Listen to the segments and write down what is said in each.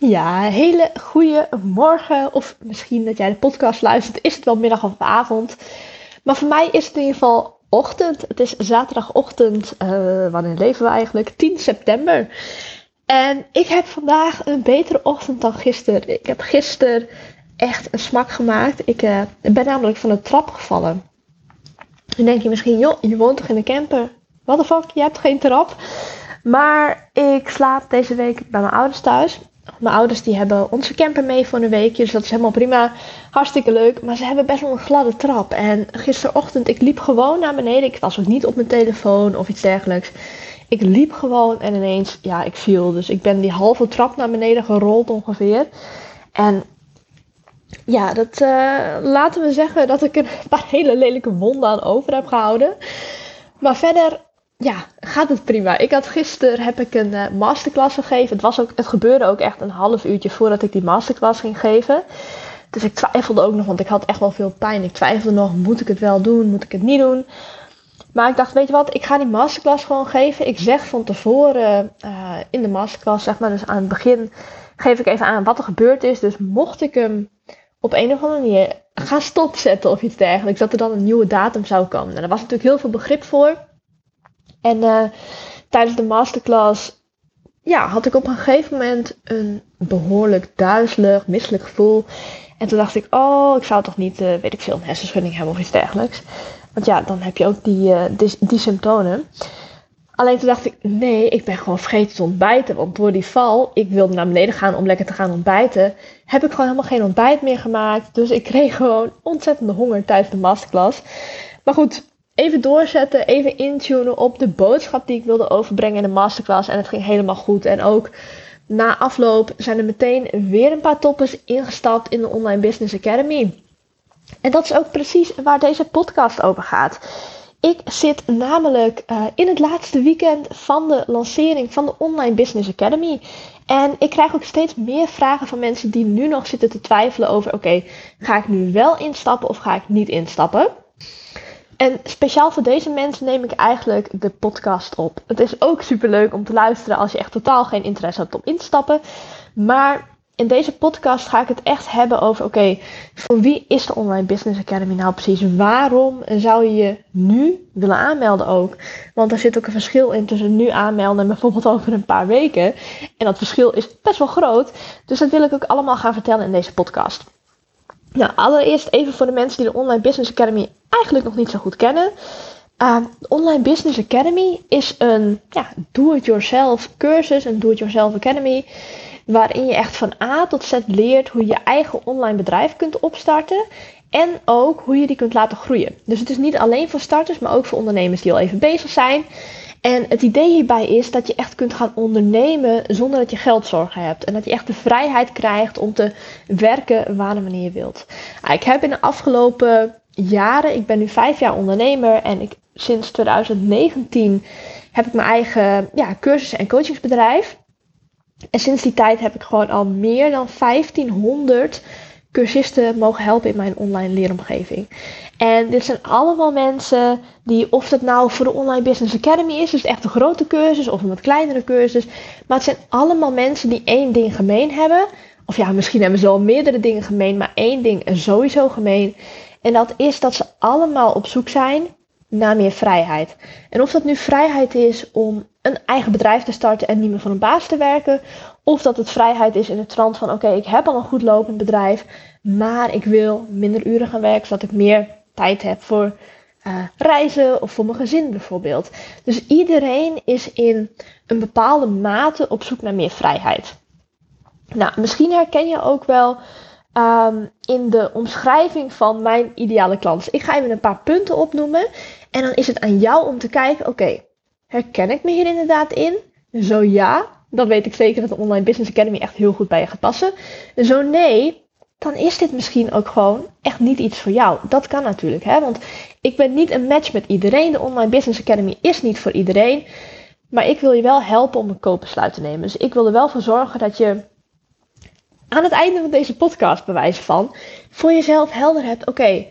Ja, hele goede morgen. Of misschien dat jij de podcast luistert, is het wel middag of avond. Maar voor mij is het in ieder geval ochtend. Het is zaterdagochtend. Uh, wanneer leven we eigenlijk? 10 september. En ik heb vandaag een betere ochtend dan gisteren. Ik heb gisteren echt een smak gemaakt. Ik uh, ben namelijk van de trap gevallen. Dan denk je misschien, joh, je woont toch in een camper? What the fuck, je hebt geen trap. Maar ik slaap deze week bij mijn ouders thuis. Mijn ouders die hebben onze camper mee voor een weekje. Dus dat is helemaal prima. Hartstikke leuk. Maar ze hebben best wel een gladde trap. En gisterochtend, ik liep gewoon naar beneden. Ik was ook niet op mijn telefoon of iets dergelijks. Ik liep gewoon en ineens, ja, ik viel. Dus ik ben die halve trap naar beneden gerold ongeveer. En ja, dat uh, laten we zeggen dat ik een paar hele lelijke wonden aan over heb gehouden. Maar verder ja, gaat het prima. Ik had gisteren heb ik een uh, masterclass gegeven. Het, was ook, het gebeurde ook echt een half uurtje voordat ik die masterclass ging geven. Dus ik twijfelde ook nog, want ik had echt wel veel pijn. Ik twijfelde nog, moet ik het wel doen, moet ik het niet doen? Maar ik dacht, weet je wat, ik ga die masterclass gewoon geven. Ik zeg van tevoren uh, in de masterclass, zeg maar, dus aan het begin geef ik even aan wat er gebeurd is. Dus mocht ik hem op een of andere manier gaan stopzetten of iets dergelijks, dat er dan een nieuwe datum zou komen. En nou, daar was natuurlijk heel veel begrip voor. En uh, tijdens de masterclass ja, had ik op een gegeven moment een behoorlijk duizelig, misselijk gevoel. En toen dacht ik, oh, ik zou toch niet, uh, weet ik veel, een hersenschudding hebben of iets dergelijks. Want ja, dan heb je ook die, uh, die, die, symptomen. Alleen toen dacht ik, nee, ik ben gewoon vergeten te ontbijten. Want door die val, ik wilde naar beneden gaan om lekker te gaan ontbijten. Heb ik gewoon helemaal geen ontbijt meer gemaakt. Dus ik kreeg gewoon ontzettende honger tijdens de masterclass. Maar goed, even doorzetten, even intunen op de boodschap die ik wilde overbrengen in de masterclass. En het ging helemaal goed. En ook na afloop zijn er meteen weer een paar toppers ingestapt in de Online Business Academy. En dat is ook precies waar deze podcast over gaat. Ik zit namelijk uh, in het laatste weekend van de lancering van de Online Business Academy. En ik krijg ook steeds meer vragen van mensen die nu nog zitten te twijfelen over: oké, ga ik nu wel instappen of ga ik niet instappen? En speciaal voor deze mensen neem ik eigenlijk de podcast op. Het is ook super leuk om te luisteren als je echt totaal geen interesse hebt om in te stappen. Maar in deze podcast ga ik het echt hebben over: oké, voor wie is de Online Business Academy nou precies? Waarom zou je je nu willen aanmelden ook? Want er zit ook een verschil in tussen nu aanmelden en bijvoorbeeld over een paar weken. En dat verschil is best wel groot. Dus dat wil ik ook allemaal gaan vertellen in deze podcast. Nou, allereerst even voor de mensen die de Online Business Academy eigenlijk nog niet zo goed kennen. Uh, Online Business Academy is een ja, do-it-yourself cursus, een do-it-yourself academy, waarin je echt van A tot Z leert hoe je je eigen online bedrijf kunt opstarten en ook hoe je die kunt laten groeien. Dus het is niet alleen voor starters, maar ook voor ondernemers die al even bezig zijn. En het idee hierbij is dat je echt kunt gaan ondernemen zonder dat je geldzorgen hebt. En dat je echt de vrijheid krijgt om te werken waar en wanneer je wilt. Ah, ik heb in de afgelopen jaren, ik ben nu vijf jaar ondernemer en ik, sinds 2019 heb ik mijn eigen ja, cursus- en coachingsbedrijf. En sinds die tijd heb ik gewoon al meer dan 1500 cursisten mogen helpen in mijn online leeromgeving. En dit zijn allemaal mensen die, of het nou voor de Online Business Academy is, dus echt een grote cursus of een wat kleinere cursus, maar het zijn allemaal mensen die één ding gemeen hebben. Of ja, misschien hebben ze wel meerdere dingen gemeen, maar één ding is sowieso gemeen. En dat is dat ze allemaal op zoek zijn naar meer vrijheid. En of dat nu vrijheid is om een eigen bedrijf te starten en niet meer voor een baas te werken, of dat het vrijheid is in het trant van: oké, ik heb al een goed lopend bedrijf, maar ik wil minder uren gaan werken, zodat ik meer tijd heb voor uh, reizen of voor mijn gezin bijvoorbeeld. Dus iedereen is in een bepaalde mate op zoek naar meer vrijheid. Nou, misschien herken je ook wel um, in de omschrijving van mijn ideale klant. Ik ga even een paar punten opnoemen en dan is het aan jou om te kijken: oké, herken ik me hier inderdaad in? Zo ja, dan weet ik zeker dat de Online Business Academy echt heel goed bij je gaat passen. Zo nee, dan is dit misschien ook gewoon echt niet iets voor jou. Dat kan natuurlijk, hè? Want ik ben niet een match met iedereen. De Online Business Academy is niet voor iedereen. Maar ik wil je wel helpen om een koopbesluit te nemen. Dus ik wil er wel voor zorgen dat je aan het einde van deze podcast, bewijs van, voor jezelf helder hebt: oké,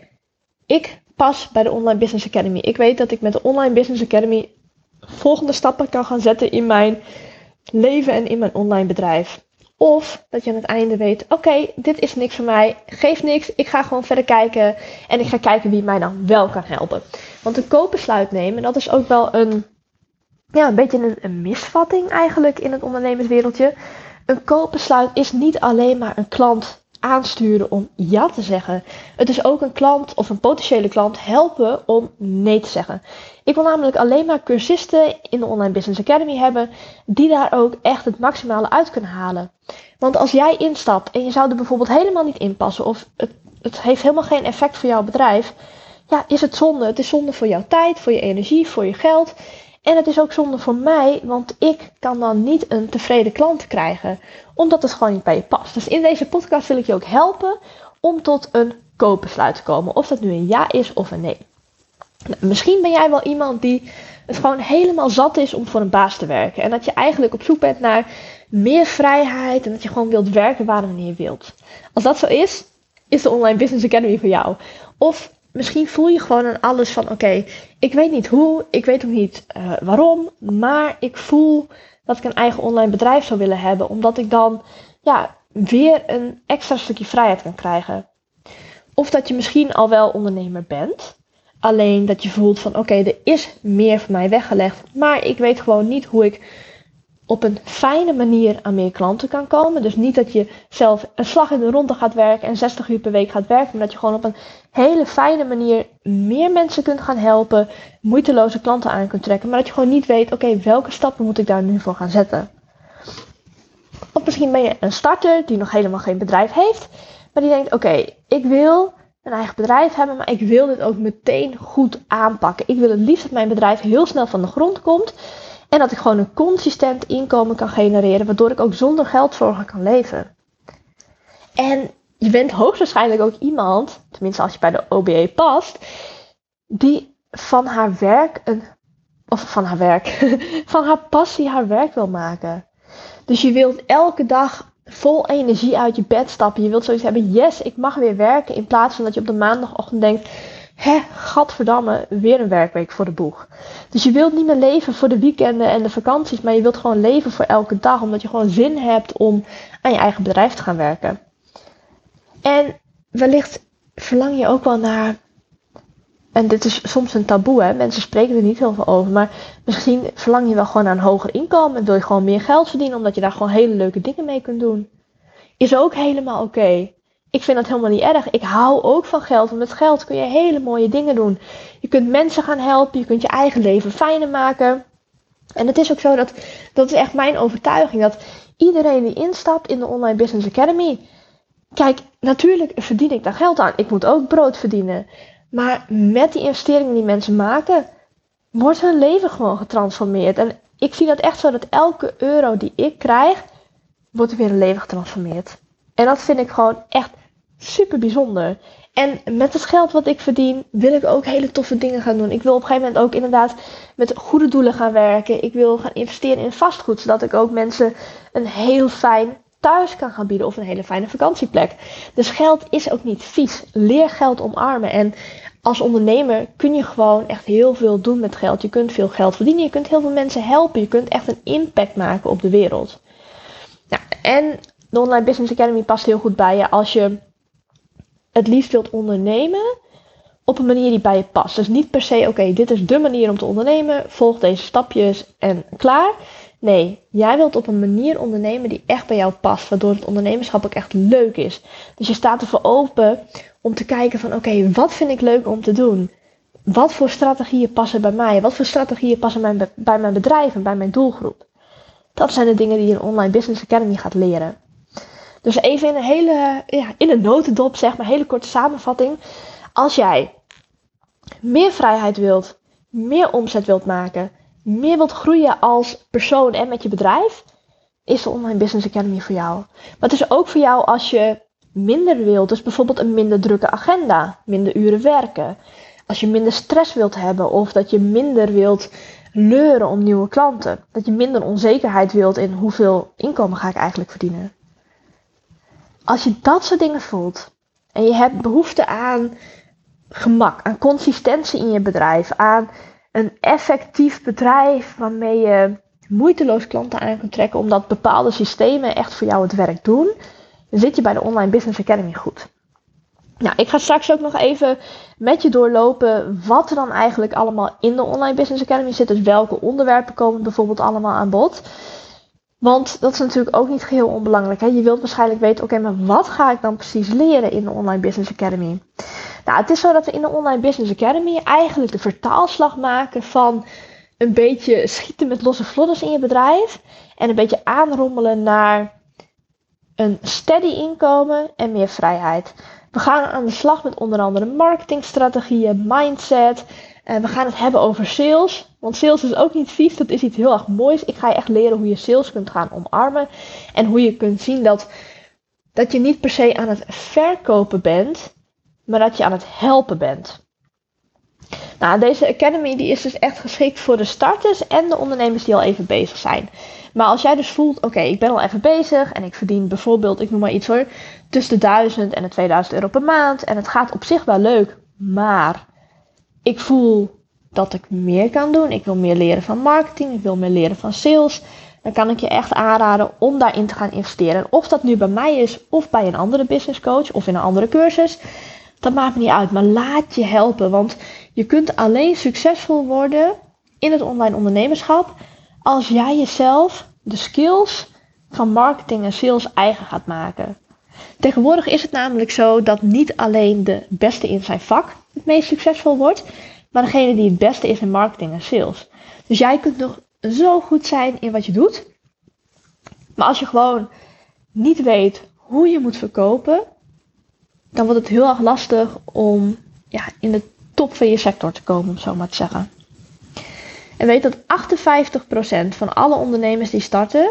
ik pas bij de Online Business Academy. Ik weet dat ik met de Online Business Academy volgende stappen kan gaan zetten in mijn leven en in mijn online bedrijf. Of dat je aan het einde weet, oké, dit is niks voor mij, geeft niks, ik ga gewoon verder kijken en ik ga kijken wie mij dan wel kan helpen. Want een koopbesluit nemen, dat is ook wel een, ja, een beetje een, een misvatting eigenlijk in het ondernemerswereldje. Een koopbesluit is niet alleen maar een klant aansturen om ja te zeggen. Het is ook een klant of een potentiële klant helpen om nee te zeggen. Ik wil namelijk alleen maar cursisten in de Online Business Academy hebben die daar ook echt het maximale uit kunnen halen. Want als jij instapt en je zou er bijvoorbeeld helemaal niet inpassen of het, het heeft helemaal geen effect voor jouw bedrijf, ja, is het zonde. Het is zonde voor jouw tijd, voor je energie, voor je geld. En het is ook zonde voor mij, want ik kan dan niet een tevreden klant krijgen, omdat het gewoon niet bij je past. Dus in deze podcast wil ik je ook helpen om tot een koopbesluit te komen. Of dat nu een ja is of een nee. Nou, misschien ben jij wel iemand die het gewoon helemaal zat is om voor een baas te werken. En dat je eigenlijk op zoek bent naar meer vrijheid en dat je gewoon wilt werken waar en wanneer je wilt. Als dat zo is, is de Online Business Academy voor jou. Of misschien voel je gewoon aan alles van: oké, ik weet niet hoe, ik weet ook niet uh, waarom, maar ik voel dat ik een eigen online bedrijf zou willen hebben, omdat ik dan ja, weer een extra stukje vrijheid kan krijgen. Of dat je misschien al wel ondernemer bent, alleen dat je voelt van: oké, er is meer voor mij weggelegd, maar ik weet gewoon niet hoe ik op een fijne manier aan meer klanten kan komen. Dus niet dat je zelf een slag in de ronde gaat werken en 60 uur per week gaat werken, maar dat je gewoon op een hele fijne manier meer mensen kunt gaan helpen, moeiteloze klanten aan kunt trekken, maar dat je gewoon niet weet, oké, welke stappen moet ik daar nu voor gaan zetten. Of misschien ben je een starter die nog helemaal geen bedrijf heeft, maar die denkt, oké, ik wil een eigen bedrijf hebben, maar ik wil dit ook meteen goed aanpakken. Ik wil het liefst dat mijn bedrijf heel snel van de grond komt. En dat ik gewoon een consistent inkomen kan genereren, waardoor ik ook zonder geldzorgen kan leven. En je bent hoogstwaarschijnlijk ook iemand, tenminste als je bij de OBE past, die van haar werk een, of van haar werk, van haar passie haar werk wil maken. Dus je wilt elke dag vol energie uit je bed stappen. Je wilt zoiets hebben, yes, ik mag weer werken. In plaats van dat je op de maandagochtend denkt, hè, gadverdamme, weer een werkweek voor de boeg. Dus je wilt niet meer leven voor de weekenden en de vakanties, maar je wilt gewoon leven voor elke dag, omdat je gewoon zin hebt om aan je eigen bedrijf te gaan werken. En wellicht verlang je ook wel naar, en dit is soms een taboe, hè? mensen spreken er niet heel veel over, maar misschien verlang je wel gewoon naar een hoger inkomen en wil je gewoon meer geld verdienen, omdat je daar gewoon hele leuke dingen mee kunt doen. Is ook helemaal oké. Ik vind dat helemaal niet erg. Ik hou ook van geld. Want met geld kun je hele mooie dingen doen. Je kunt mensen gaan helpen. Je kunt je eigen leven fijner maken. En het is ook zo dat, dat is echt mijn overtuiging. Dat iedereen die instapt in de Online Business Academy. Kijk, natuurlijk verdien ik daar geld aan. Ik moet ook brood verdienen. Maar met die investeringen die mensen maken, wordt hun leven gewoon getransformeerd. En ik zie dat echt zo dat elke euro die ik krijg, wordt er weer een leven getransformeerd. En dat vind ik gewoon echt super bijzonder. En met het geld wat ik verdien, wil ik ook hele toffe dingen gaan doen. Ik wil op een gegeven moment ook inderdaad met goede doelen gaan werken. Ik wil gaan investeren in vastgoed, zodat ik ook mensen een heel fijn thuis kan gaan bieden of een hele fijne vakantieplek. Dus geld is ook niet vies. Leer geld omarmen. En als ondernemer kun je gewoon echt heel veel doen met geld. Je kunt veel geld verdienen. Je kunt heel veel mensen helpen. Je kunt echt een impact maken op de wereld. Nou, en de Online Business Academy past heel goed bij je als je het liefst wilt ondernemen op een manier die bij je past. Dus niet per se, oké, dit is de manier om te ondernemen, volg deze stapjes en klaar. Nee, jij wilt op een manier ondernemen die echt bij jou past, waardoor het ondernemerschap ook echt leuk is. Dus je staat ervoor open om te kijken van, oké, wat vind ik leuk om te doen? Wat voor strategieën passen bij mij? Wat voor strategieën passen bij mijn bedrijf en bij mijn doelgroep? Dat zijn de dingen die je in Online Business Academy gaat leren. Dus even in een hele, ja, in een notendop, zeg maar, hele korte samenvatting. Als jij meer vrijheid wilt, meer omzet wilt maken, meer wilt groeien als persoon en met je bedrijf, is de Online Business Academy voor jou. Maar het is ook voor jou als je minder wilt, dus bijvoorbeeld een minder drukke agenda, minder uren werken. Als je minder stress wilt hebben of dat je minder wilt leuren om nieuwe klanten. Dat je minder onzekerheid wilt in hoeveel inkomen ga ik eigenlijk verdienen. Als je dat soort dingen voelt en je hebt behoefte aan gemak, aan consistentie in je bedrijf, aan een effectief bedrijf waarmee je moeiteloos klanten aan kunt trekken omdat bepaalde systemen echt voor jou het werk doen, dan zit je bij de Online Business Academy goed. Nou, ik ga straks ook nog even met je doorlopen wat er dan eigenlijk allemaal in de Online Business Academy zit. Dus welke onderwerpen komen bijvoorbeeld allemaal aan bod. Want dat is natuurlijk ook niet geheel onbelangrijk. Hè? Je wilt waarschijnlijk weten, oké, maar wat ga ik dan precies leren in de Online Business Academy? Nou, het is zo dat we in de Online Business Academy eigenlijk de vertaalslag maken van een beetje schieten met losse vlodders in je bedrijf. En een beetje aanrommelen naar een steady inkomen en meer vrijheid. We gaan aan de slag met onder andere marketingstrategieën, mindset. En we gaan het hebben over sales. Want sales is ook niet vies, dat is iets heel erg moois. Ik ga je echt leren hoe je sales kunt gaan omarmen. En hoe je kunt zien dat, dat je niet per se aan het verkopen bent, maar dat je aan het helpen bent. Nou, deze Academy die is dus echt geschikt voor de starters en de ondernemers die al even bezig zijn. Maar als jij dus voelt, oké, ik ben al even bezig en ik verdien bijvoorbeeld, ik noem maar iets hoor, tussen de 1000 en de 2000 euro per maand. En het gaat op zich wel leuk, maar ik voel dat ik meer kan doen. Ik wil meer leren van marketing, ik wil meer leren van sales. Dan kan ik je echt aanraden om daarin te gaan investeren. Of dat nu bij mij is of bij een andere business coach of in een andere cursus. Dat maakt me niet uit, maar laat je helpen. Want je kunt alleen succesvol worden in het online ondernemerschap als jij jezelf de skills van marketing en sales eigen gaat maken. Tegenwoordig is het namelijk zo dat niet alleen de beste in zijn vak meest succesvol wordt, maar degene die het beste is in marketing en sales. Dus jij kunt nog zo goed zijn in wat je doet, maar als je gewoon niet weet hoe je moet verkopen, dan wordt het heel erg lastig om ja, in de top van je sector te komen, om zo maar te zeggen. En weet dat 58% van alle ondernemers die starten,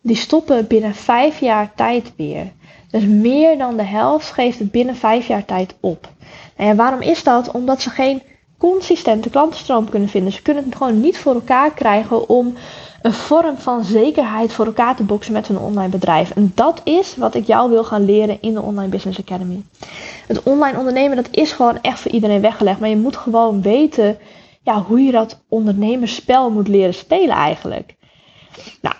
die stoppen binnen 5 jaar tijd weer. Dus meer dan de helft geeft het binnen 5 jaar tijd op. Nou ja, waarom is dat? Omdat ze geen consistente klantenstroom kunnen vinden. Ze kunnen het gewoon niet voor elkaar krijgen om een vorm van zekerheid voor elkaar te boksen met hun online bedrijf. En dat is wat ik jou wil gaan leren in de Online Business Academy. Het online ondernemen, dat is gewoon echt voor iedereen weggelegd. Maar je moet gewoon weten ja, hoe je dat ondernemerspel moet leren spelen eigenlijk. Nou,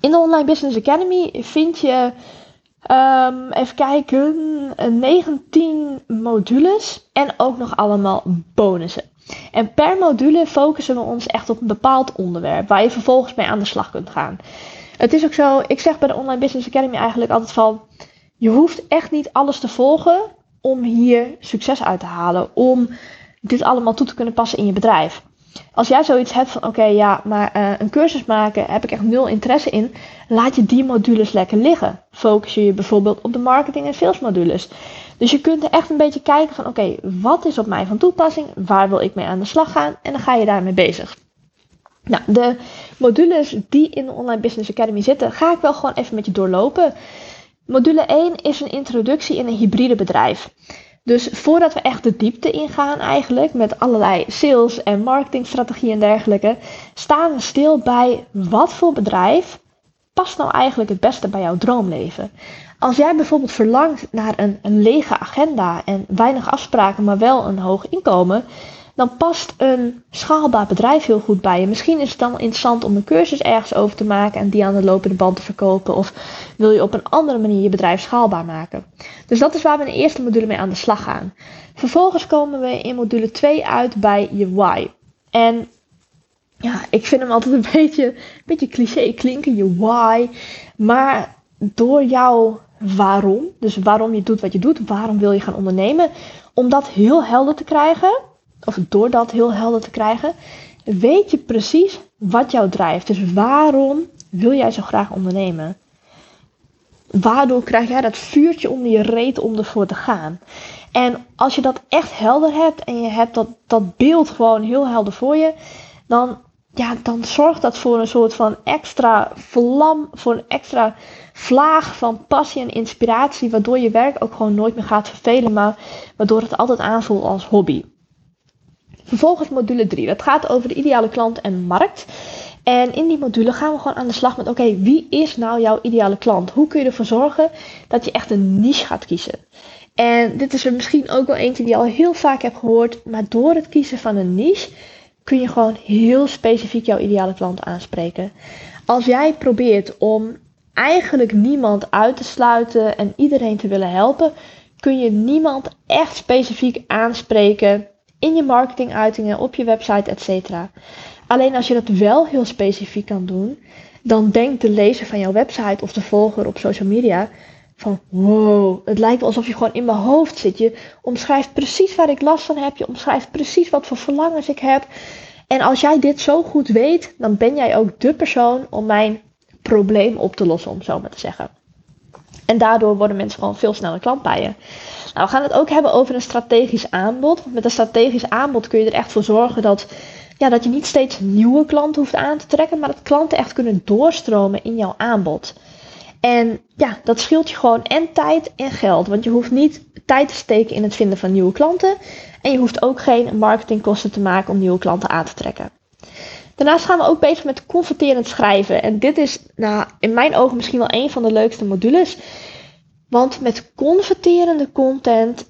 in de Online Business Academy vind je, um, even kijken, 19 modules en ook nog allemaal bonussen. En per module focussen we ons echt op een bepaald onderwerp waar je vervolgens mee aan de slag kunt gaan. Het is ook zo, ik zeg bij de Online Business Academy eigenlijk altijd van, je hoeft echt niet alles te volgen om hier succes uit te halen, om dit allemaal toe te kunnen passen in je bedrijf. Als jij zoiets hebt van oké, ja, maar uh, een cursus maken heb ik echt nul interesse in, laat je die modules lekker liggen. Focus je je bijvoorbeeld op de marketing en sales modules. Dus je kunt er echt een beetje kijken van oké, wat is op mij van toepassing? Waar wil ik mee aan de slag gaan? En dan ga je daarmee bezig. Nou, de modules die in de Online Business Academy zitten, ga ik wel gewoon even met je doorlopen. Module 1 is een introductie in een hybride bedrijf. Dus voordat we echt de diepte ingaan eigenlijk met allerlei sales en marketingstrategieën en dergelijke, staan we stil bij wat voor bedrijf past nou eigenlijk het beste bij jouw droomleven. Als jij bijvoorbeeld verlangt naar een, een lege agenda en weinig afspraken, maar wel een hoog inkomen, dan past een schaalbaar bedrijf heel goed bij je. Misschien is het dan interessant om een cursus ergens over te maken en die aan de lopende band te verkopen. Of wil je op een andere manier je bedrijf schaalbaar maken. Dus dat is waar we in de eerste module mee aan de slag gaan. Vervolgens komen we in module 2 uit bij je why. En ja, ik vind hem altijd een beetje, een beetje cliché klinken, je why. Maar door jouw waarom, dus waarom je doet wat je doet, waarom wil je gaan ondernemen, om dat heel helder te krijgen of door dat heel helder te krijgen, weet je precies wat jou drijft. Dus waarom wil jij zo graag ondernemen? Waardoor krijg jij dat vuurtje onder je reet om ervoor te gaan? En als je dat echt helder hebt en je hebt dat, dat beeld gewoon heel helder voor je, dan, ja, dan zorgt dat voor een soort van extra vlam, voor een extra vlaag van passie en inspiratie, waardoor je werk ook gewoon nooit meer gaat vervelen, maar waardoor het altijd aanvoelt als hobby. Vervolgens module 3. Dat gaat over de ideale klant en markt. En in die module gaan we gewoon aan de slag met: oké, wie is nou jouw ideale klant? Hoe kun je ervoor zorgen dat je echt een niche gaat kiezen? En dit is er misschien ook wel eentje die je al heel vaak hebt gehoord. Maar door het kiezen van een niche kun je gewoon heel specifiek jouw ideale klant aanspreken. Als jij probeert om eigenlijk niemand uit te sluiten en iedereen te willen helpen, kun je niemand echt specifiek aanspreken in je marketinguitingen, op je website, etc. Alleen als je dat wel heel specifiek kan doen, dan denkt de lezer van jouw website of de volger op social media van wow, het lijkt alsof je gewoon in mijn hoofd zit. Je omschrijft precies waar ik last van heb, je omschrijft precies wat voor verlangens ik heb. En als jij dit zo goed weet, dan ben jij ook de persoon om mijn probleem op te lossen, om zo maar te zeggen. En daardoor worden mensen gewoon veel sneller klant bij je. Nou, we gaan het ook hebben over een strategisch aanbod. met een strategisch aanbod kun je er echt voor zorgen dat, ja, dat je niet steeds nieuwe klanten hoeft aan te trekken, maar dat klanten echt kunnen doorstromen in jouw aanbod. En ja, dat scheelt je gewoon en tijd en geld. Want je hoeft niet tijd te steken in het vinden van nieuwe klanten. En je hoeft ook geen marketingkosten te maken om nieuwe klanten aan te trekken. Daarnaast gaan we ook bezig met converterend schrijven. En dit is nou, in mijn ogen misschien wel een van de leukste modules. Want met converterende content,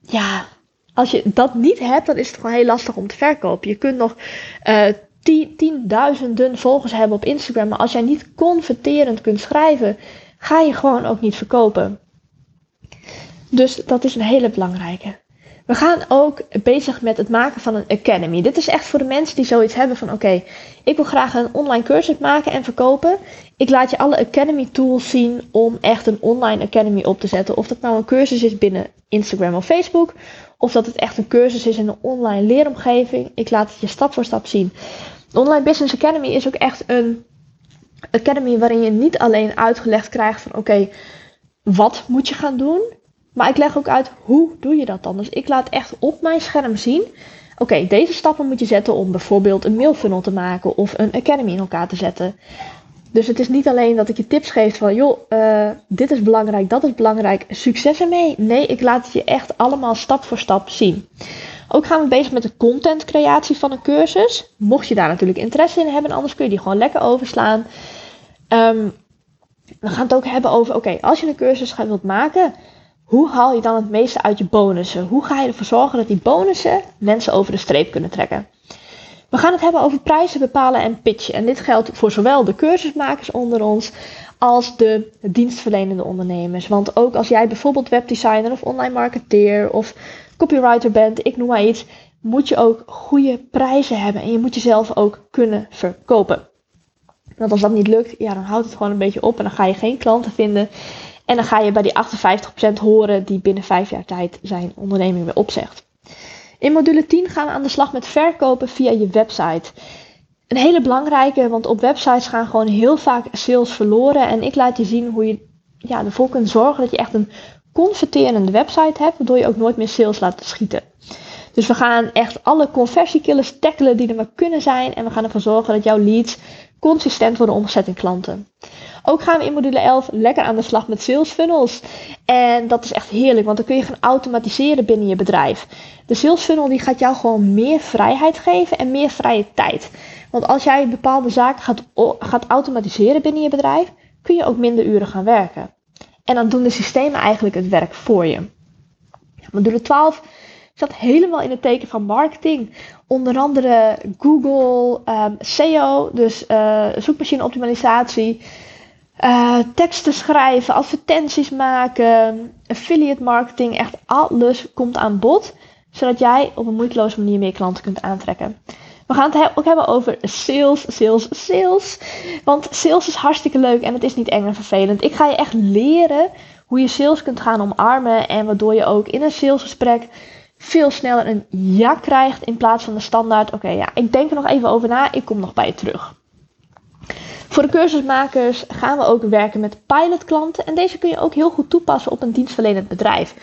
ja, als je dat niet hebt, dan is het gewoon heel lastig om te verkopen. Je kunt nog uh, tienduizenden volgers hebben op Instagram. Maar als jij niet converterend kunt schrijven, ga je gewoon ook niet verkopen. Dus dat is een hele belangrijke. We gaan ook bezig met het maken van een academy. Dit is echt voor de mensen die zoiets hebben van oké, ik wil graag een online cursus maken en verkopen. Ik laat je alle academy tools zien om echt een online academy op te zetten. Of dat nou een cursus is binnen Instagram of Facebook. Of dat het echt een cursus is in een online leeromgeving. Ik laat het je stap voor stap zien. Online Business Academy is ook echt een academy waarin je niet alleen uitgelegd krijgt van oké, wat moet je gaan doen? Maar ik leg ook uit hoe doe je dat dan. Dus ik laat echt op mijn scherm zien. Oké, deze stappen moet je zetten om bijvoorbeeld een mailfunnel te maken of een academy in elkaar te zetten. Dus het is niet alleen dat ik je tips geef van joh, uh, dit is belangrijk, dat is belangrijk, succes ermee. Nee, ik laat het je echt allemaal stap voor stap zien. Ook gaan we bezig met de contentcreatie van een cursus. Mocht je daar natuurlijk interesse in hebben, anders kun je die gewoon lekker overslaan. Um, we gaan het ook hebben over, oké, als je een cursus gaat wilt maken, hoe haal je dan het meeste uit je bonussen? Hoe ga je ervoor zorgen dat die bonussen mensen over de streep kunnen trekken? We gaan het hebben over prijzen bepalen en pitchen. En dit geldt voor zowel de cursusmakers onder ons als de dienstverlenende ondernemers. Want ook als jij bijvoorbeeld webdesigner of online marketeer of copywriter bent, ik noem maar iets, moet je ook goede prijzen hebben en je moet jezelf ook kunnen verkopen. Want als dat niet lukt, ja, dan houdt het gewoon een beetje op en dan ga je geen klanten vinden. En dan ga je bij die 58% horen die binnen 5 jaar tijd zijn onderneming weer opzegt. In module 10 gaan we aan de slag met verkopen via je website. Een hele belangrijke, want op websites gaan gewoon heel vaak sales verloren. En ik laat je zien hoe je ja, ervoor kunt zorgen dat je echt een converterende website hebt, waardoor je ook nooit meer sales laat schieten. Dus we gaan echt alle conversiekillers tackelen die er maar kunnen zijn. En we gaan ervoor zorgen dat jouw leads consistent worden omgezet in klanten. Ook gaan we in module 11 lekker aan de slag met sales funnels. En dat is echt heerlijk, want dan kun je gaan automatiseren binnen je bedrijf. De sales funnel die gaat jou gewoon meer vrijheid geven en meer vrije tijd. Want als jij bepaalde zaken gaat, gaat automatiseren binnen je bedrijf, kun je ook minder uren gaan werken. En dan doen de systemen eigenlijk het werk voor je. Module 12 zat helemaal in het teken van marketing. Onder andere Google, um, SEO, dus uh, zoekmachine optimalisatie. Uh, teksten schrijven, advertenties maken, affiliate marketing, echt alles komt aan bod. Zodat jij op een moeiteloze manier meer klanten kunt aantrekken. We gaan het ook hebben over sales, sales, sales. Want sales is hartstikke leuk en het is niet eng en vervelend. Ik ga je echt leren hoe je sales kunt gaan omarmen. En waardoor je ook in een salesgesprek veel sneller een ja krijgt in plaats van de standaard. Oké, ja, ik denk er nog even over na. Ik kom nog bij je terug. Voor de cursusmakers gaan we ook werken met pilotklanten. En deze kun je ook heel goed toepassen op een dienstverlenend bedrijf.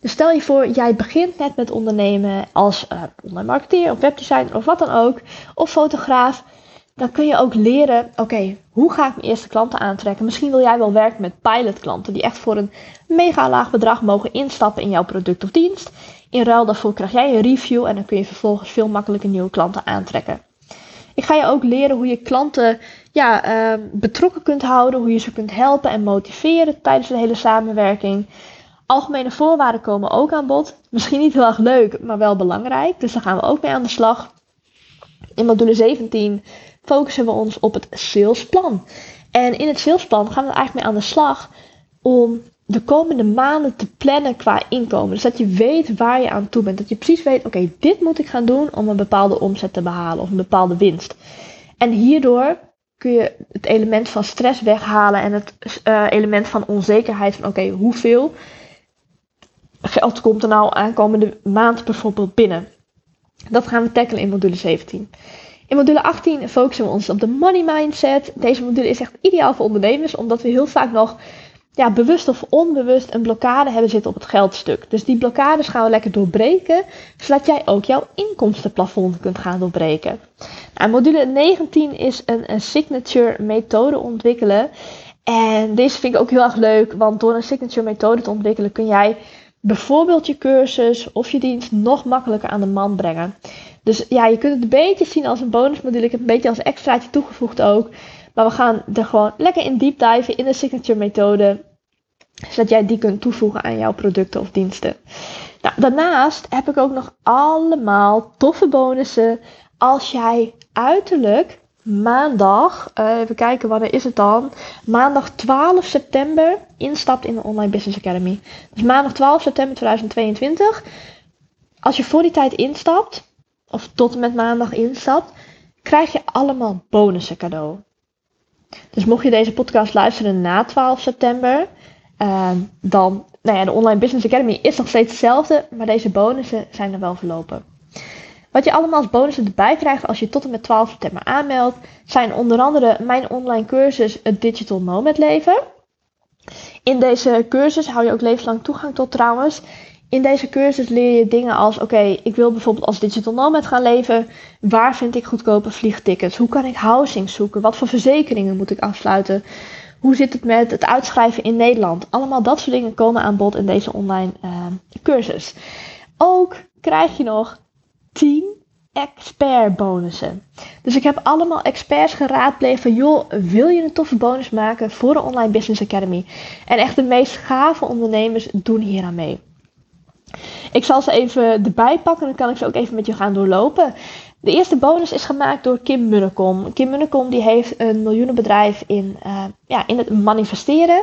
Dus stel je voor, jij begint net met ondernemen als uh, online marketeer of webdesigner of wat dan ook, of fotograaf. Dan kun je ook leren, oké, hoe ga ik mijn eerste klanten aantrekken? Misschien wil jij wel werken met pilotklanten die echt voor een mega laag bedrag mogen instappen in jouw product of dienst. In ruil daarvoor krijg jij een review en dan kun je vervolgens veel makkelijker nieuwe klanten aantrekken. Ik ga je ook leren hoe je klanten ja, uh, betrokken kunt houden, hoe je ze kunt helpen en motiveren tijdens de hele samenwerking. Algemene voorwaarden komen ook aan bod. Misschien niet heel erg leuk, maar wel belangrijk. Dus daar gaan we ook mee aan de slag. In module 17 focussen we ons op het salesplan. En in het salesplan gaan we er eigenlijk mee aan de slag om de komende maanden te plannen qua inkomen. Dus dat je weet waar je aan toe bent. Dat je precies weet, oké, dit moet ik gaan doen om een bepaalde omzet te behalen of een bepaalde winst. En hierdoor kun je het element van stress weghalen en het uh, element van onzekerheid van oké, hoeveel geld komt er nou aankomende maand bijvoorbeeld binnen. Dat gaan we tackelen in module 17. In module 18 focussen we ons op de money mindset. Deze module is echt ideaal voor ondernemers, omdat we heel vaak nog ja, bewust of onbewust een blokkade hebben zitten op het geldstuk. Dus die blokkades gaan we lekker doorbreken, zodat jij ook jouw inkomstenplafond kunt gaan doorbreken. Nou, module 19 is een, een signature methode ontwikkelen. En deze vind ik ook heel erg leuk, want door een signature methode te ontwikkelen kun jij bijvoorbeeld je cursus of je dienst nog makkelijker aan de man brengen. Dus ja, je kunt het een beetje zien als een bonusmodule. Ik heb een beetje als extraatje toegevoegd ook. Maar we gaan er gewoon lekker in deep diven in de signature methode. Zodat jij die kunt toevoegen aan jouw producten of diensten. Nou, daarnaast heb ik ook nog allemaal toffe bonussen. Als jij uiterlijk maandag, uh, even kijken wanneer is het dan? Maandag 12 september instapt in de Online Business Academy. Dus maandag 12 september 2022. Als je voor die tijd instapt, of tot en met maandag instapt, krijg je allemaal bonussen cadeau. Dus mocht je deze podcast luisteren na 12 september, uh, dan, nou ja, de Online Business Academy is nog steeds hetzelfde, maar deze bonussen zijn er wel verlopen. Wat je allemaal als bonussen erbij krijgt als je tot en met 12 september aanmeldt, zijn onder andere mijn online cursus Het Digital Nomad Leven. In deze cursus hou je ook levenslang toegang tot trouwens. In deze cursus leer je dingen als: oké, ik wil bijvoorbeeld als digital nomad gaan leven. Waar vind ik goedkope vliegtickets? Hoe kan ik housing zoeken? Wat voor verzekeringen moet ik afsluiten? Hoe zit het met het uitschrijven in Nederland? Allemaal dat soort dingen komen aan bod in deze online uh, cursus. Ook krijg je nog 10 expert bonussen. Dus ik heb allemaal experts geraadpleegd van joh, wil je een toffe bonus maken voor de Online Business Academy? En echt de meest gave ondernemers doen hier aan mee. Ik zal ze even erbij pakken, dan kan ik ze ook even met je gaan doorlopen. De eerste bonus is gemaakt door Kim Munnekom. Kim Munnekom die heeft een miljoenenbedrijf in, uh, ja, in het manifesteren,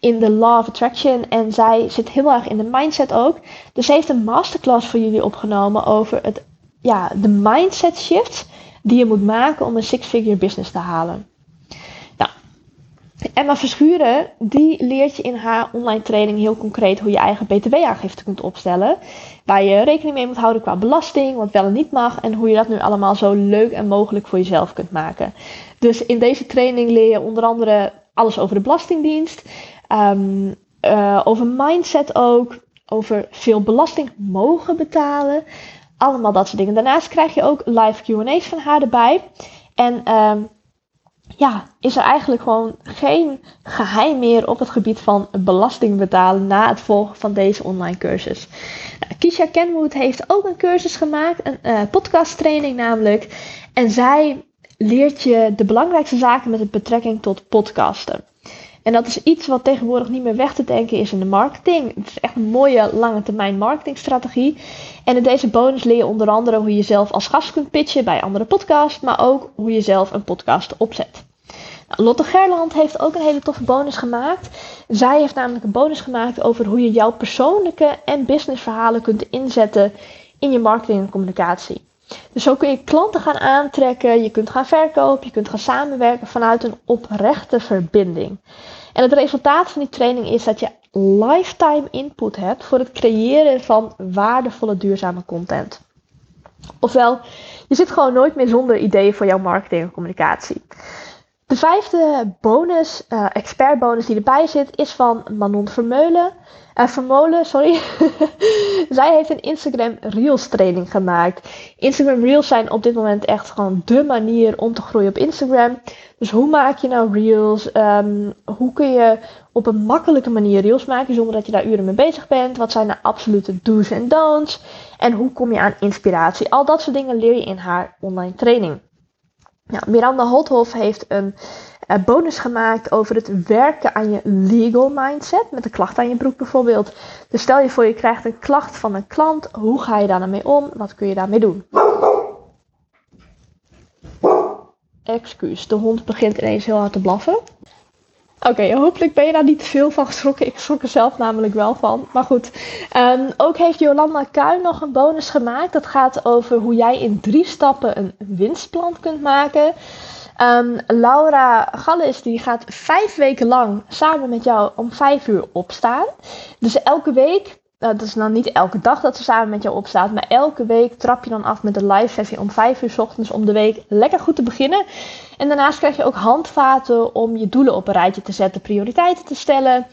in de law of attraction. En zij zit heel erg in de mindset ook. Dus ze heeft een masterclass voor jullie opgenomen over het, ja, de mindset shift die je moet maken om een six-figure business te halen. Emma Verschuren, die leert je in haar online training heel concreet hoe je eigen btw-aangifte kunt opstellen. Waar je rekening mee moet houden qua belasting, wat wel en niet mag. En hoe je dat nu allemaal zo leuk en mogelijk voor jezelf kunt maken. Dus in deze training leer je onder andere alles over de Belastingdienst. Um, uh, over mindset ook. Over veel belasting mogen betalen. Allemaal dat soort dingen. Daarnaast krijg je ook live QA's van haar erbij. En um, ja, is er eigenlijk gewoon geen geheim meer op het gebied van belasting betalen na het volgen van deze online cursus. Nou, Kisha Kenwood heeft ook een cursus gemaakt, een uh, podcast training namelijk. En zij leert je de belangrijkste zaken met betrekking tot podcasten. En dat is iets wat tegenwoordig niet meer weg te denken is in de marketing. Het is echt een mooie lange termijn marketingstrategie. En in deze bonus leer je onder andere hoe je zelf als gast kunt pitchen bij andere podcasts, maar ook hoe je zelf een podcast opzet. Nou, Lotte Gerland heeft ook een hele toffe bonus gemaakt. Zij heeft namelijk een bonus gemaakt over hoe je jouw persoonlijke en businessverhalen kunt inzetten in je marketing en communicatie. Dus zo kun je klanten gaan aantrekken, je kunt gaan verkopen, je kunt gaan samenwerken vanuit een oprechte verbinding. En het resultaat van die training is dat je lifetime input hebt voor het creëren van waardevolle duurzame content. Ofwel, je zit gewoon nooit meer zonder ideeën voor jouw marketing en communicatie. De vijfde bonus, uh, expert bonus die erbij zit, is van Manon Vermeulen. Uh, Vermolen, sorry. Zij heeft een Instagram Reels training gemaakt. Instagram Reels zijn op dit moment echt gewoon de manier om te groeien op Instagram. Dus hoe maak je nou Reels? Um, hoe kun je op een makkelijke manier Reels maken zonder dat je daar uren mee bezig bent? Wat zijn de absolute do's en don'ts? En hoe kom je aan inspiratie? Al dat soort dingen leer je in haar online training. Miranda Holthoff heeft een uh, bonus gemaakt over het werken aan je legal mindset. Met een klacht aan je broek bijvoorbeeld. Dus stel je voor je krijgt een klacht van een klant. Hoe ga je daar dan mee om? Wat kun je daarmee doen? excuus. De hond begint ineens heel hard te blaffen. Oké, hopelijk ben je daar niet veel van geschrokken. Ik schrok er zelf namelijk wel van. Maar goed, ehm, ook heeft Jolanda Kuin nog een bonus gemaakt. Dat gaat over hoe jij in drie stappen een winstplan kunt maken. Um, Laura Gallis die gaat vijf weken lang samen met jou om vijf uur opstaan. Dus elke week dat is dan niet elke dag dat ze samen met jou opstaat. Maar elke week trap je dan af met een live sessie om 5 uur s ochtends om de week lekker goed te beginnen. En daarnaast krijg je ook handvaten om je doelen op een rijtje te zetten, prioriteiten te stellen,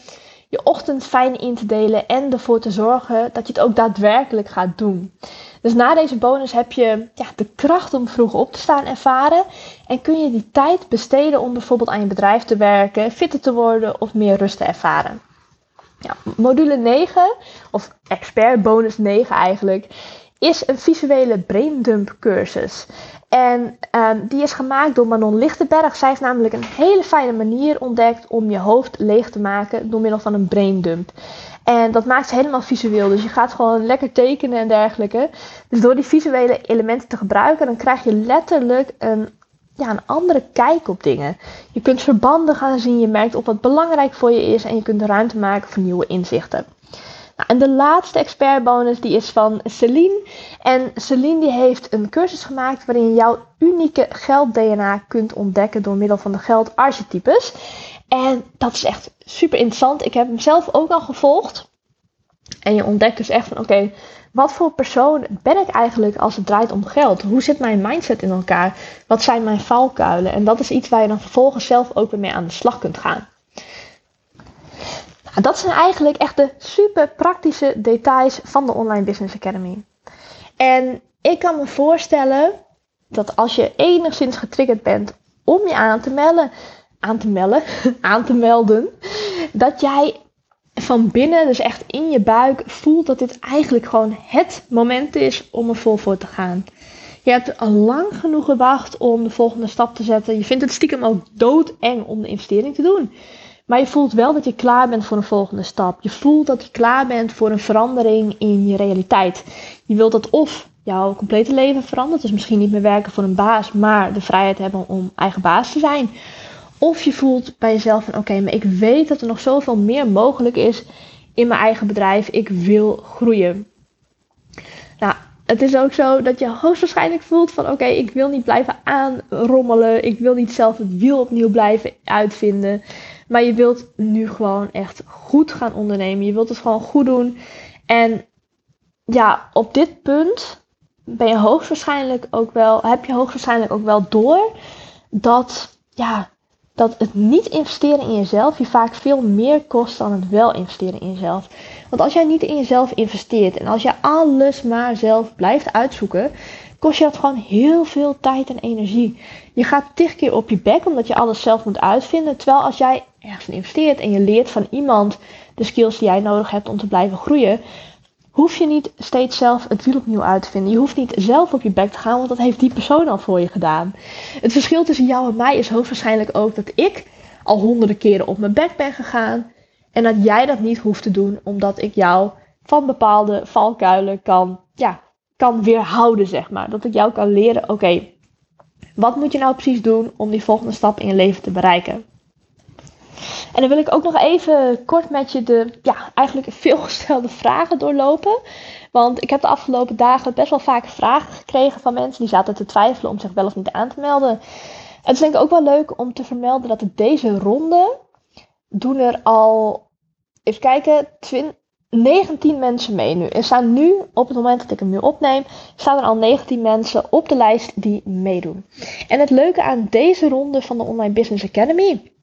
je ochtend fijn in te delen en ervoor te zorgen dat je het ook daadwerkelijk gaat doen. Dus na deze bonus heb je ja, de kracht om vroeg op te staan ervaren. En kun je die tijd besteden om bijvoorbeeld aan je bedrijf te werken, fitter te worden of meer rust te ervaren. Ja, module 9, of expert bonus 9 eigenlijk, is een visuele braindump cursus. En um, die is gemaakt door Manon Lichtenberg. Zij heeft namelijk een hele fijne manier ontdekt om je hoofd leeg te maken door middel van een braindump. En dat maakt ze helemaal visueel. Dus je gaat gewoon lekker tekenen en dergelijke. Dus door die visuele elementen te gebruiken, dan krijg je letterlijk een ja, een andere kijk op dingen. Je kunt verbanden gaan zien, je merkt op wat belangrijk voor je is en je kunt ruimte maken voor nieuwe inzichten. Nou, en de laatste expertbonus die is van Celine. En Celine die heeft een cursus gemaakt waarin je jouw unieke geld-DNA kunt ontdekken door middel van de geldarchetypes. En dat is echt super interessant. Ik heb hem zelf ook al gevolgd. En je ontdekt dus echt van oké, wat voor persoon ben ik eigenlijk als het draait om geld? Hoe zit mijn mindset in elkaar? Wat zijn mijn valkuilen? En dat is iets waar je dan vervolgens zelf ook weer mee aan de slag kunt gaan. Nou, dat zijn eigenlijk echt de super praktische details van de Online Business Academy. En ik kan me voorstellen dat als je enigszins getriggerd bent om je aan te melden, aan te melden, aan te melden, dat jij van binnen, dus echt in je buik, voelt dat dit eigenlijk gewoon het moment is om er vol voor te gaan. Je hebt al lang genoeg gewacht om de volgende stap te zetten. Je vindt het stiekem ook doodeng om de investering te doen. Maar je voelt wel dat je klaar bent voor een volgende stap. Je voelt dat je klaar bent voor een verandering in je realiteit. Je wilt dat of jouw complete leven verandert. Dus misschien niet meer werken voor een baas, maar de vrijheid hebben om eigen baas te zijn. Of je voelt bij jezelf van oké, maar ik weet dat er nog zoveel meer mogelijk is in mijn eigen bedrijf. Ik wil groeien. Nou, het is ook zo dat je hoogstwaarschijnlijk voelt van oké, ik wil niet blijven aanrommelen. Ik wil niet zelf het wiel opnieuw blijven uitvinden. Maar je wilt nu gewoon echt goed gaan ondernemen. Je wilt het gewoon goed doen. En ja, op dit punt ben je hoogstwaarschijnlijk ook wel, heb je hoogstwaarschijnlijk ook wel door dat ja, dat het niet investeren in jezelf je vaak veel meer kost dan het wel investeren in jezelf. Want als jij niet in jezelf investeert en als je alles maar zelf blijft uitzoeken, kost je dat gewoon heel veel tijd en energie. Je gaat tig keer op je bek omdat je alles zelf moet uitvinden. Terwijl als jij ergens investeert en je leert van iemand de skills die jij nodig hebt om te blijven groeien, hoef je niet steeds zelf het wiel opnieuw uit te vinden. Je hoeft niet zelf op je bek te gaan, want dat heeft die persoon al voor je gedaan. Het verschil tussen jou en mij is hoogstwaarschijnlijk ook dat ik al honderden keren op mijn bek ben gegaan. En dat jij dat niet hoeft te doen, omdat ik jou van bepaalde valkuilen kan, ja, kan weerhouden, zeg maar. Dat ik jou kan leren, oké, wat moet je nou precies doen om die volgende stap in je leven te bereiken? En dan wil ik ook nog even kort met je de ja, eigenlijk veel gestelde vragen doorlopen. Want ik heb de afgelopen dagen best wel vaak vragen gekregen van mensen die zaten te twijfelen om zich wel of niet aan te melden. Het is denk ik ook wel leuk om te vermelden dat deze ronde doen er al, even kijken, 19 mensen mee nu. Er staan nu, op het moment dat ik hem nu opneem, staan er al 19 mensen op de lijst die meedoen. En het leuke aan deze ronde van de Online Business Academy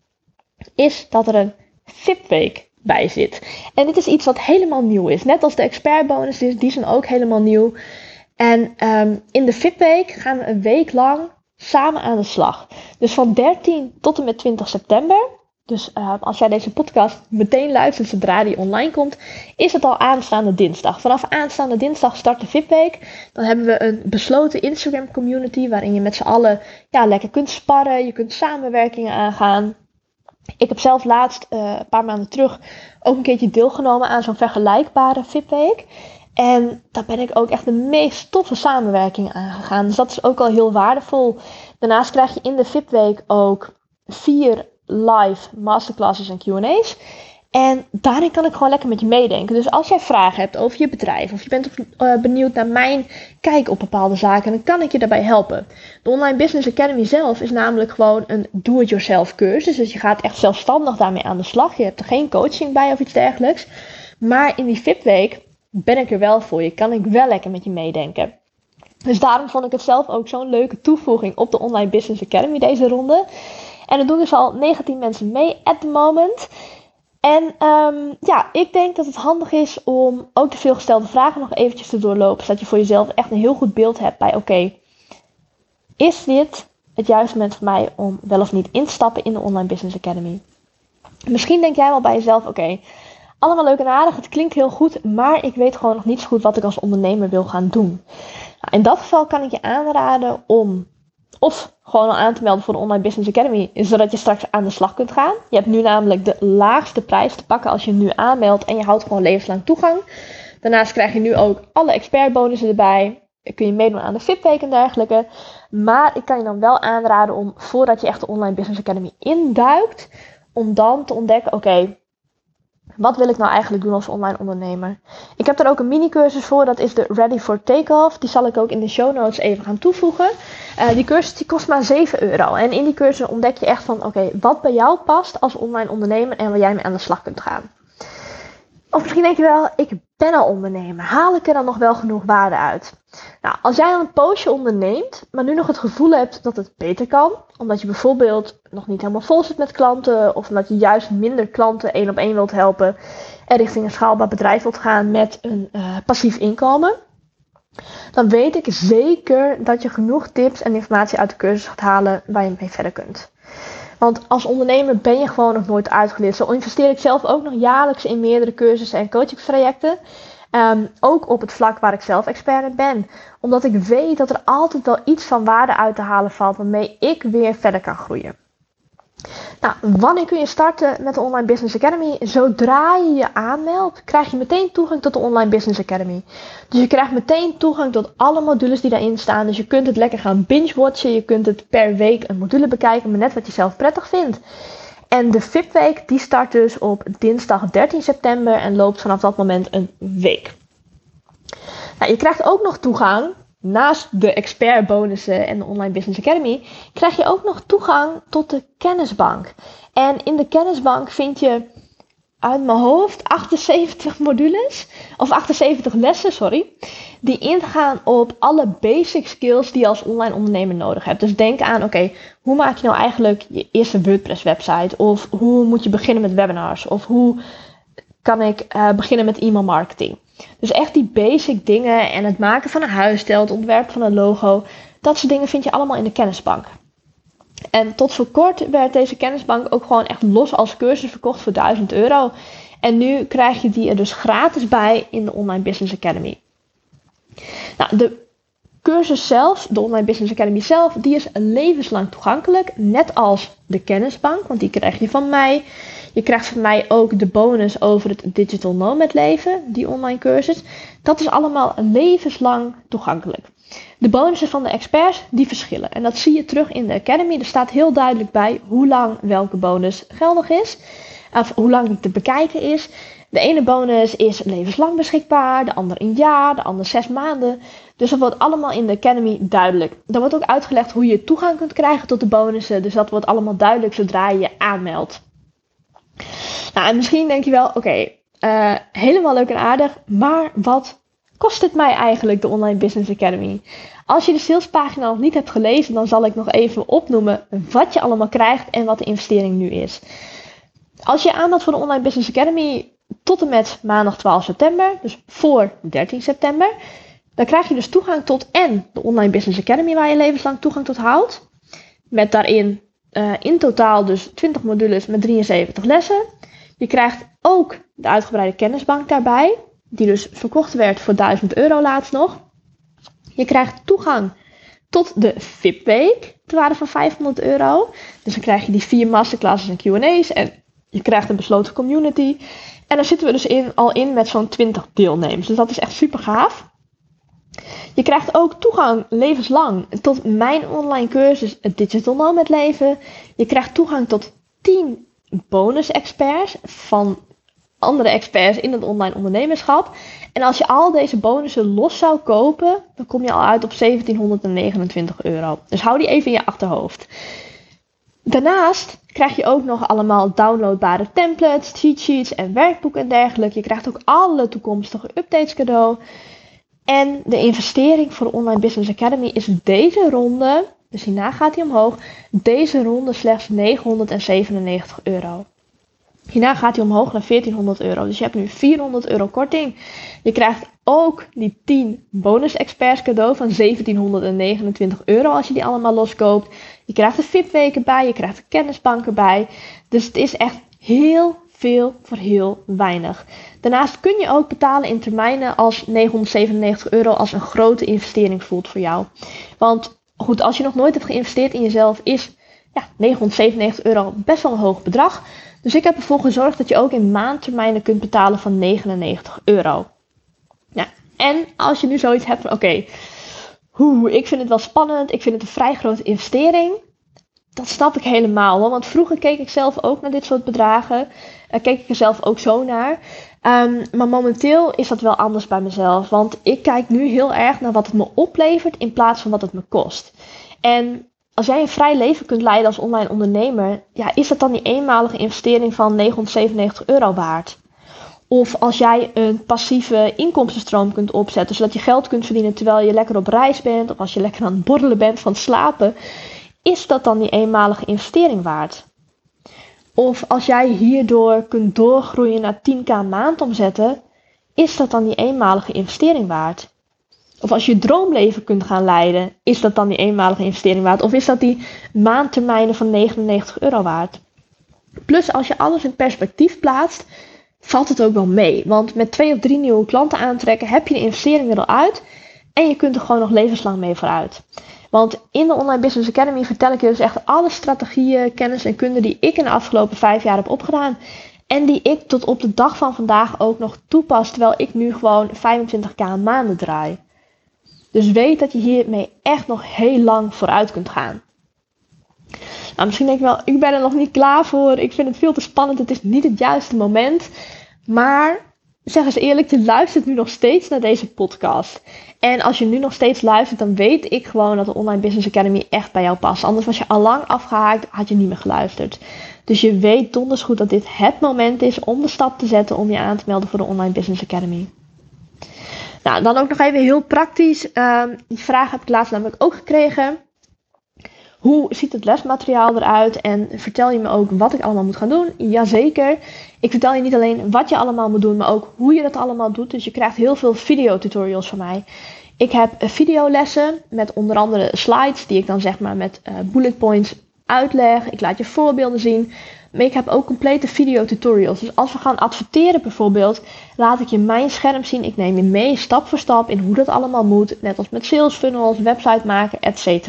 is dat er een VIP-week bij zit. En dit is iets wat helemaal nieuw is. Net als de expertbonus, die zijn ook helemaal nieuw. En um, in de VIP-week gaan we een week lang samen aan de slag. Dus van 13 tot en met 20 september. Dus uh, als jij deze podcast meteen luistert zodra die online komt, is het al aanstaande dinsdag. Vanaf aanstaande dinsdag start de VIP-week. Dan hebben we een besloten Instagram community waarin je met z'n allen ja, lekker kunt sparren. Je kunt samenwerkingen aangaan. Ik heb zelf laatst, uh, een paar maanden terug, ook een keertje deelgenomen aan zo'n vergelijkbare VIP-week. En daar ben ik ook echt de meest toffe samenwerking aangegaan. Dus dat is ook al heel waardevol. Daarnaast krijg je in de VIP-week ook vier live masterclasses en QA's. En daarin kan ik gewoon lekker met je meedenken. Dus als jij vragen hebt over je bedrijf of je bent uh, benieuwd naar mijn kijk op bepaalde zaken, dan kan ik je daarbij helpen. De Online Business Academy zelf is namelijk gewoon een do-it-yourself cursus. Dus je gaat echt zelfstandig daarmee aan de slag. Je hebt er geen coaching bij of iets dergelijks. Maar in die VIP-week ben ik er wel voor je. Kan ik wel lekker met je meedenken. Dus daarom vond ik het zelf ook zo'n leuke toevoeging op de Online Business Academy deze ronde. En er doen dus al 19 mensen mee at the moment. En um, ja, ik denk dat het handig is om ook de veelgestelde vragen nog eventjes te doorlopen. Zodat je voor jezelf echt een heel goed beeld hebt bij oké, is dit het juiste moment voor mij om wel of niet in te stappen in de Online Business Academy? Misschien denk jij wel bij jezelf, oké, allemaal leuk en aardig, het klinkt heel goed, maar ik weet gewoon nog niet zo goed wat ik als ondernemer wil gaan doen. Nou, in dat geval kan ik je aanraden om of gewoon al aan te melden voor de Online Business Academy, zodat je straks aan de slag kunt gaan. Je hebt nu namelijk de laagste prijs te pakken als je nu aanmeldt en je houdt gewoon levenslang toegang. Daarnaast krijg je nu ook alle expertbonussen erbij. Kun je meedoen aan de VIP-week en dergelijke. Maar ik kan je dan wel aanraden om, voordat je echt de Online Business Academy induikt, om dan te ontdekken, oké, wat wil ik nou eigenlijk doen als online ondernemer? Ik heb er ook een mini-cursus voor, dat is de Ready for Takeoff. Die zal ik ook in de show notes even gaan toevoegen. Uh, die cursus die kost maar 7 euro. En in die cursus ontdek je echt van, oké, wat bij jou past als online ondernemer en waar jij mee aan de slag kunt gaan. Of misschien denk je wel, ik ben al ondernemer. Haal ik er dan nog wel genoeg waarde uit? Nou, als jij een poosje onderneemt, maar nu nog het gevoel hebt dat het beter kan, omdat je bijvoorbeeld nog niet helemaal vol zit met klanten, of omdat je juist minder klanten één op één wilt helpen en richting een schaalbaar bedrijf wilt gaan met een uh, passief inkomen, dan weet ik zeker dat je genoeg tips en informatie uit de cursus gaat halen waar je mee verder kunt. Want als ondernemer ben je gewoon nog nooit uitgeleerd. Zo investeer ik zelf ook nog jaarlijks in meerdere cursussen en coachingstrajecten. Um, ook op het vlak waar ik zelf expert ben. Omdat ik weet dat er altijd wel iets van waarde uit te halen valt waarmee ik weer verder kan groeien. Nou, wanneer kun je starten met de Online Business Academy? Zodra je je aanmeldt, krijg je meteen toegang tot de Online Business Academy. Dus je krijgt meteen toegang tot alle modules die daarin staan. Dus je kunt het lekker gaan binge-watchen. Je kunt het per week een module bekijken, maar net wat je zelf prettig vindt. En de VIP-week die start dus op dinsdag 13 september en loopt vanaf dat moment een week. Nou, je krijgt ook nog toegang naast de expertbonussen en de Online Business Academy, krijg je ook nog toegang tot de kennisbank. En in de kennisbank vind je uit mijn hoofd 78 modules, of 78 lessen, sorry, die ingaan op alle basic skills die je als online ondernemer nodig hebt. Dus denk aan, oké, hoe maak je nou eigenlijk je eerste WordPress website? Of hoe moet je beginnen met webinars? Of hoe kan ik uh, beginnen met e-mail marketing? Dus echt die basic dingen en het maken van een huisstijl, het ontwerpen van een logo, dat soort dingen vind je allemaal in de kennisbank. En tot voor kort werd deze kennisbank ook gewoon echt los als cursus verkocht voor 1000 euro. En nu krijg je die er dus gratis bij in de Online Business Academy. Nou, de cursus zelf, de Online Business Academy zelf, die is levenslang toegankelijk. Net als de kennisbank, want die krijg je van mij. Je krijgt van mij ook de bonus over het Digital Nomad leven, die online cursus. Dat is allemaal levenslang toegankelijk. De bonussen van de experts, die verschillen. En dat zie je terug in de Academy. Er staat heel duidelijk bij hoe lang welke bonus geldig is. Of hoe lang die te bekijken is. De ene bonus is levenslang beschikbaar, de andere een jaar, de andere zes maanden. Dus dat wordt allemaal in de Academy duidelijk. Er wordt ook uitgelegd hoe je toegang kunt krijgen tot de bonussen. Dus dat wordt allemaal duidelijk zodra je je aanmeldt. Nou, en misschien denk je wel, oké, eh, helemaal leuk en aardig, maar wat kost het mij eigenlijk, de Online Business Academy? Als je de salespagina nog niet hebt gelezen, dan zal ik nog even opnoemen wat je allemaal krijgt en wat de investering nu is. Als je aanmeldt voor de Online Business Academy tot en met maandag 12 september, dus voor 13 september, dan krijg je dus toegang tot en de Online Business Academy, waar je levenslang toegang tot houdt. Met daarin uh, in totaal dus 20 modules met 73 lessen. Je krijgt ook de uitgebreide kennisbank daarbij, die dus verkocht werd voor 1000 euro laatst nog. Je krijgt toegang tot de VIP-week, ter waarde van 500 euro. Dus dan krijg je die vier masterclasses en Q&A's en je krijgt een besloten community. En daar zitten we dus in, al in met zo'n 20 deelnemers. Dus dat is echt super gaaf. Je krijgt ook toegang levenslang tot mijn online cursus Digital Nomad Leven. Je krijgt toegang tot 10 bonus experts van andere experts in het online ondernemerschap. En als je al deze bonussen los zou kopen, dan kom je al uit op 1729 euro. Dus hou die even in je achterhoofd. Daarnaast krijg je ook nog allemaal downloadbare templates, cheat sheets en werkboeken en dergelijke. Je krijgt ook alle toekomstige updates cadeau. En de investering voor de Online Business Academy is deze ronde, dus hierna gaat hij omhoog, deze ronde slechts 997 euro. Hierna gaat hij omhoog naar 1400 euro. Dus je hebt nu 400 euro korting. Je krijgt ook die 10 bonus experts cadeau van 1729 euro als je die allemaal loskoopt. Je krijgt de VIP-weken bij, je krijgt de kennisbanken bij. Dus het is echt heel veel voor heel weinig. Daarnaast kun je ook betalen in termijnen als 997 euro als een grote investering voelt voor jou. Want goed, als je nog nooit hebt geïnvesteerd in jezelf, is ja, 997 euro best wel een hoog bedrag. Dus ik heb ervoor gezorgd dat je ook in maandtermijnen kunt betalen van 99 euro. Ja, en als je nu zoiets hebt van oké, okay, ik vind het wel spannend, ik vind het een vrij grote investering. Dat snap ik helemaal. Want vroeger keek ik zelf ook naar dit soort bedragen. Keek ik er zelf ook zo naar. Um, maar momenteel is dat wel anders bij mezelf. Want ik kijk nu heel erg naar wat het me oplevert in plaats van wat het me kost. En als jij een vrij leven kunt leiden als online ondernemer, ja, is dat dan die eenmalige investering van 997 euro waard? Of als jij een passieve inkomstenstroom kunt opzetten, zodat je geld kunt verdienen terwijl je lekker op reis bent, of als je lekker aan het borrelen bent van slapen, is dat dan die eenmalige investering waard? Of als jij hierdoor kunt doorgroeien naar 10k maand omzetten, is dat dan die eenmalige investering waard? Of als je droomleven kunt gaan leiden, is dat dan die eenmalige investering waard? Of is dat die maandtermijnen van 99 euro waard? Plus, als je alles in perspectief plaatst, valt het ook wel mee. Want met twee of drie nieuwe klanten aantrekken, heb je de investering er al uit. En je kunt er gewoon nog levenslang mee vooruit. Want in de Online Business Academy vertel ik je dus echt alle strategieën, kennis en kunde die ik in de afgelopen vijf jaar heb opgedaan. En die ik tot op de dag van vandaag ook nog toepas, terwijl ik nu gewoon 25k maanden draai. Dus weet dat je hiermee echt nog heel lang vooruit kunt gaan. Nou, misschien denk je wel, ik ben er nog niet klaar voor. Ik vind het veel te spannend. Het is niet het juiste moment. Maar zeg eens eerlijk, je luistert nu nog steeds naar deze podcast. En als je nu nog steeds luistert, dan weet ik gewoon dat de Online Business Academy echt bij jou past. Anders was je al lang afgehaakt, had je niet meer geluisterd. Dus je weet donders goed dat dit het moment is om de stap te zetten om je aan te melden voor de Online Business Academy. Nou, dan ook nog even heel praktisch. Um, die vraag heb ik laatst namelijk ook gekregen. Hoe ziet het lesmateriaal eruit? En vertel je me ook wat ik allemaal moet gaan doen? Jazeker. Ik vertel je niet alleen wat je allemaal moet doen, maar ook hoe je dat allemaal doet. Dus je krijgt heel veel videotutorials van mij. Ik heb videolessen met onder andere slides die ik dan zeg maar met uh, bullet points uitleg. Ik laat je voorbeelden zien. Maar ik heb ook complete videotutorials. Dus als we gaan adverteren bijvoorbeeld, laat ik je mijn scherm zien. Ik neem je mee stap voor stap in hoe dat allemaal moet. Net als met sales funnels, website maken, etc.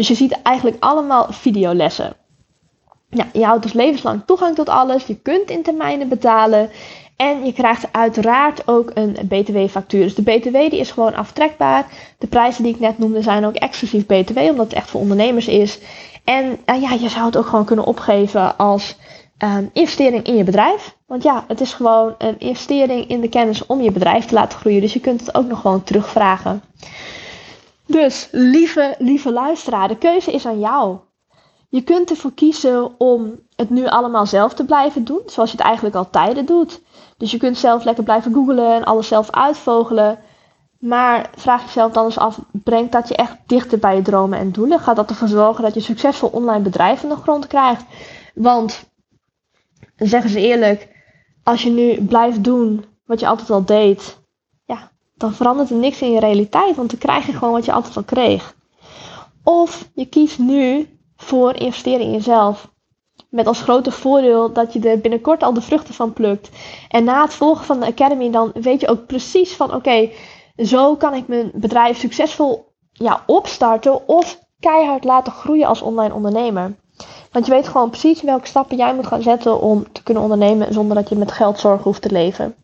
Dus je ziet eigenlijk allemaal videolessen. Ja, je houdt dus levenslang toegang tot alles. Je kunt in termijnen betalen. En je krijgt uiteraard ook een BTW-factuur. Dus de BTW die is gewoon aftrekbaar. De prijzen die ik net noemde zijn ook exclusief BTW, omdat het echt voor ondernemers is. En uh, ja, je zou het ook gewoon kunnen opgeven als um, investering in je bedrijf. Want ja, het is gewoon een investering in de kennis om je bedrijf te laten groeien. Dus je kunt het ook nog gewoon terugvragen. Dus, lieve, lieve luisteraar, de keuze is aan jou. Je kunt ervoor kiezen om het nu allemaal zelf te blijven doen, zoals je het eigenlijk al tijden doet. Dus je kunt zelf lekker blijven googlen en alles zelf uitvogelen. Maar vraag jezelf dan eens af, brengt dat je echt dichter bij je dromen en doelen? Gaat dat ervoor zorgen dat je succesvol online bedrijf in de grond krijgt? Want, zeggen ze eerlijk, als je nu blijft doen wat je altijd al deed, dan verandert er niks in je realiteit, want dan krijg je gewoon wat je altijd al kreeg. Of je kiest nu voor investeren in jezelf. Met als grote voordeel dat je er binnenkort al de vruchten van plukt. En na het volgen van de Academy, dan weet je ook precies van oké, zo kan ik mijn bedrijf succesvol ja, opstarten of keihard laten groeien als online ondernemer. Want je weet gewoon precies welke stappen jij moet gaan zetten om te kunnen ondernemen zonder dat je met geldzorgen hoeft te leven.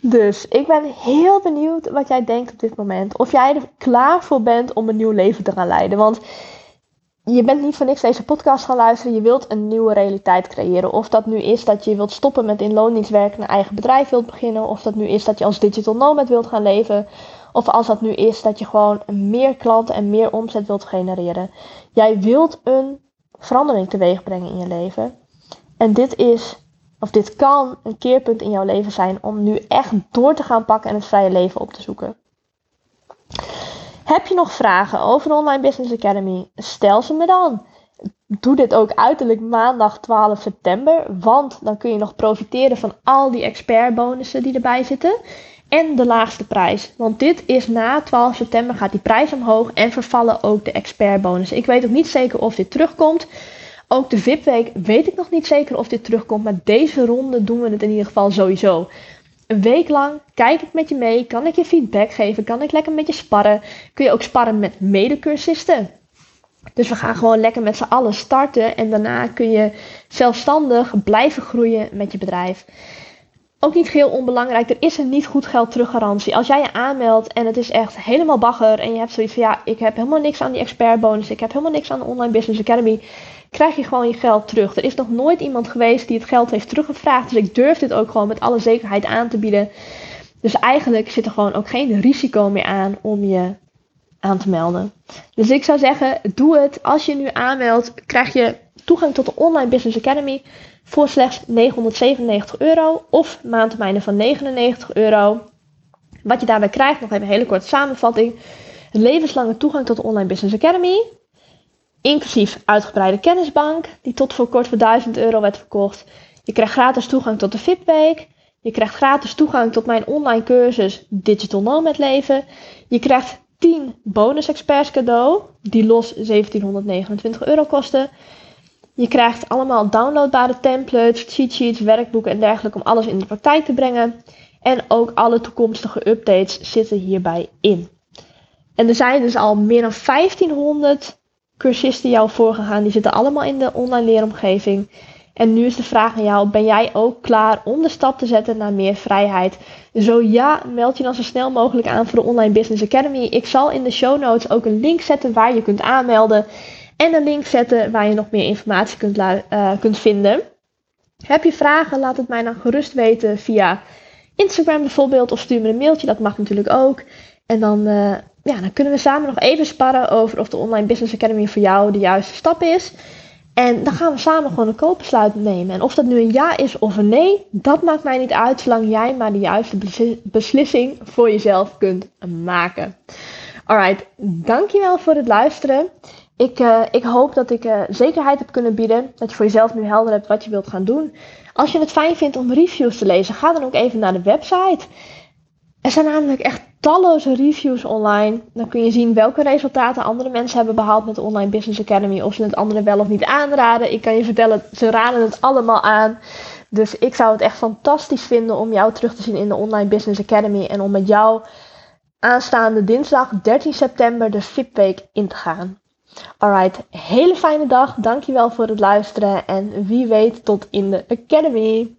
Dus ik ben heel benieuwd wat jij denkt op dit moment. Of jij er klaar voor bent om een nieuw leven te gaan leiden. Want je bent niet voor niks deze podcast gaan luisteren. Je wilt een nieuwe realiteit creëren. Of dat nu is dat je wilt stoppen met in loondienst werken, een eigen bedrijf wilt beginnen. Of dat nu is dat je als digital nomad wilt gaan leven. Of als dat nu is dat je gewoon meer klanten en meer omzet wilt genereren. Jij wilt een verandering teweeg brengen in je leven. En dit is, of dit kan een keerpunt in jouw leven zijn om nu echt door te gaan pakken en het vrije leven op te zoeken. Heb je nog vragen over de Online Business Academy? Stel ze me dan. Doe dit ook uiterlijk maandag 12 september, want dan kun je nog profiteren van al die expertbonussen die erbij zitten. En de laagste prijs. Want dit is na 12 september gaat die prijs omhoog en vervallen ook de expertbonussen. Ik weet ook niet zeker of dit terugkomt. Ook de VIP-week weet ik nog niet zeker of dit terugkomt. Maar deze ronde doen we het in ieder geval sowieso. Een week lang kijk ik met je mee. Kan ik je feedback geven? Kan ik lekker met je sparren? Kun je ook sparren met medecursisten? Dus we gaan gewoon lekker met z'n allen starten. En daarna kun je zelfstandig blijven groeien met je bedrijf. Ook niet heel onbelangrijk, er is een niet goed geld teruggarantie. Als jij je aanmeldt en het is echt helemaal bagger en je hebt zoiets van ja, ik heb helemaal niks aan die expertbonus, ik heb helemaal niks aan de Online Business Academy, krijg je gewoon je geld terug. Er is nog nooit iemand geweest die het geld heeft teruggevraagd. Dus ik durf dit ook gewoon met alle zekerheid aan te bieden. Dus eigenlijk zit er gewoon ook geen risico meer aan om je aan te melden. Dus ik zou zeggen, doe het. Als je nu aanmeldt, krijg je toegang tot de Online Business Academy voor slechts 997 euro of maandtermijnen van 99 euro. Wat je daarbij krijgt, nog even een hele korte samenvatting. Levenslange toegang tot de Online Business Academy. Inclusief uitgebreide kennisbank, die tot voor kort voor 1000 euro werd verkocht. Je krijgt gratis toegang tot de VIP-week. Je krijgt gratis toegang tot mijn online cursus Digital Nomad Leven. Je krijgt 10 bonus experts cadeau, die los 1729 euro kosten. Je krijgt allemaal downloadbare templates, cheat sheets, werkboeken en dergelijke om alles in de praktijk te brengen. En ook alle toekomstige updates zitten hierbij in. En er zijn dus al meer dan 1500 cursisten jou voorgegaan. Die zitten allemaal in de online leeromgeving. En nu is de vraag aan jou: ben jij ook klaar om de stap te zetten naar meer vrijheid? Zo ja, meld je dan zo snel mogelijk aan voor de Online Business Academy. Ik zal in de show notes ook een link zetten waar je kunt aanmelden. En een link zetten waar je nog meer informatie kunt, uh, kunt vinden. Heb je vragen? Laat het mij dan gerust weten via Instagram bijvoorbeeld. Of stuur me een mailtje, dat mag natuurlijk ook. En dan uh, ja, dan kunnen we samen nog even sparren over of de Online Business Academy voor jou de juiste stap is. En dan gaan we samen gewoon een koopbesluit nemen. En of dat nu een ja is of een nee, dat maakt mij niet uit, zolang jij maar de juiste beslissing voor jezelf kunt maken. Alright, dankjewel voor het luisteren. Ik, uh, ik hoop dat ik uh, zekerheid heb kunnen bieden. Dat je voor jezelf nu helder hebt wat je wilt gaan doen. Als je het fijn vindt om reviews te lezen, ga dan ook even naar de website. Er zijn namelijk echt talloze reviews online. Dan kun je zien welke resultaten andere mensen hebben behaald met de Online Business Academy. Of ze het anderen wel of niet aanraden. Ik kan je vertellen, ze raden het allemaal aan. Dus ik zou het echt fantastisch vinden om jou terug te zien in de Online Business Academy. En om met jou aanstaande dinsdag 13 september de VIP-week in te gaan. Alright, hele fijne dag. Dankjewel voor het luisteren. En wie weet tot in de Academy.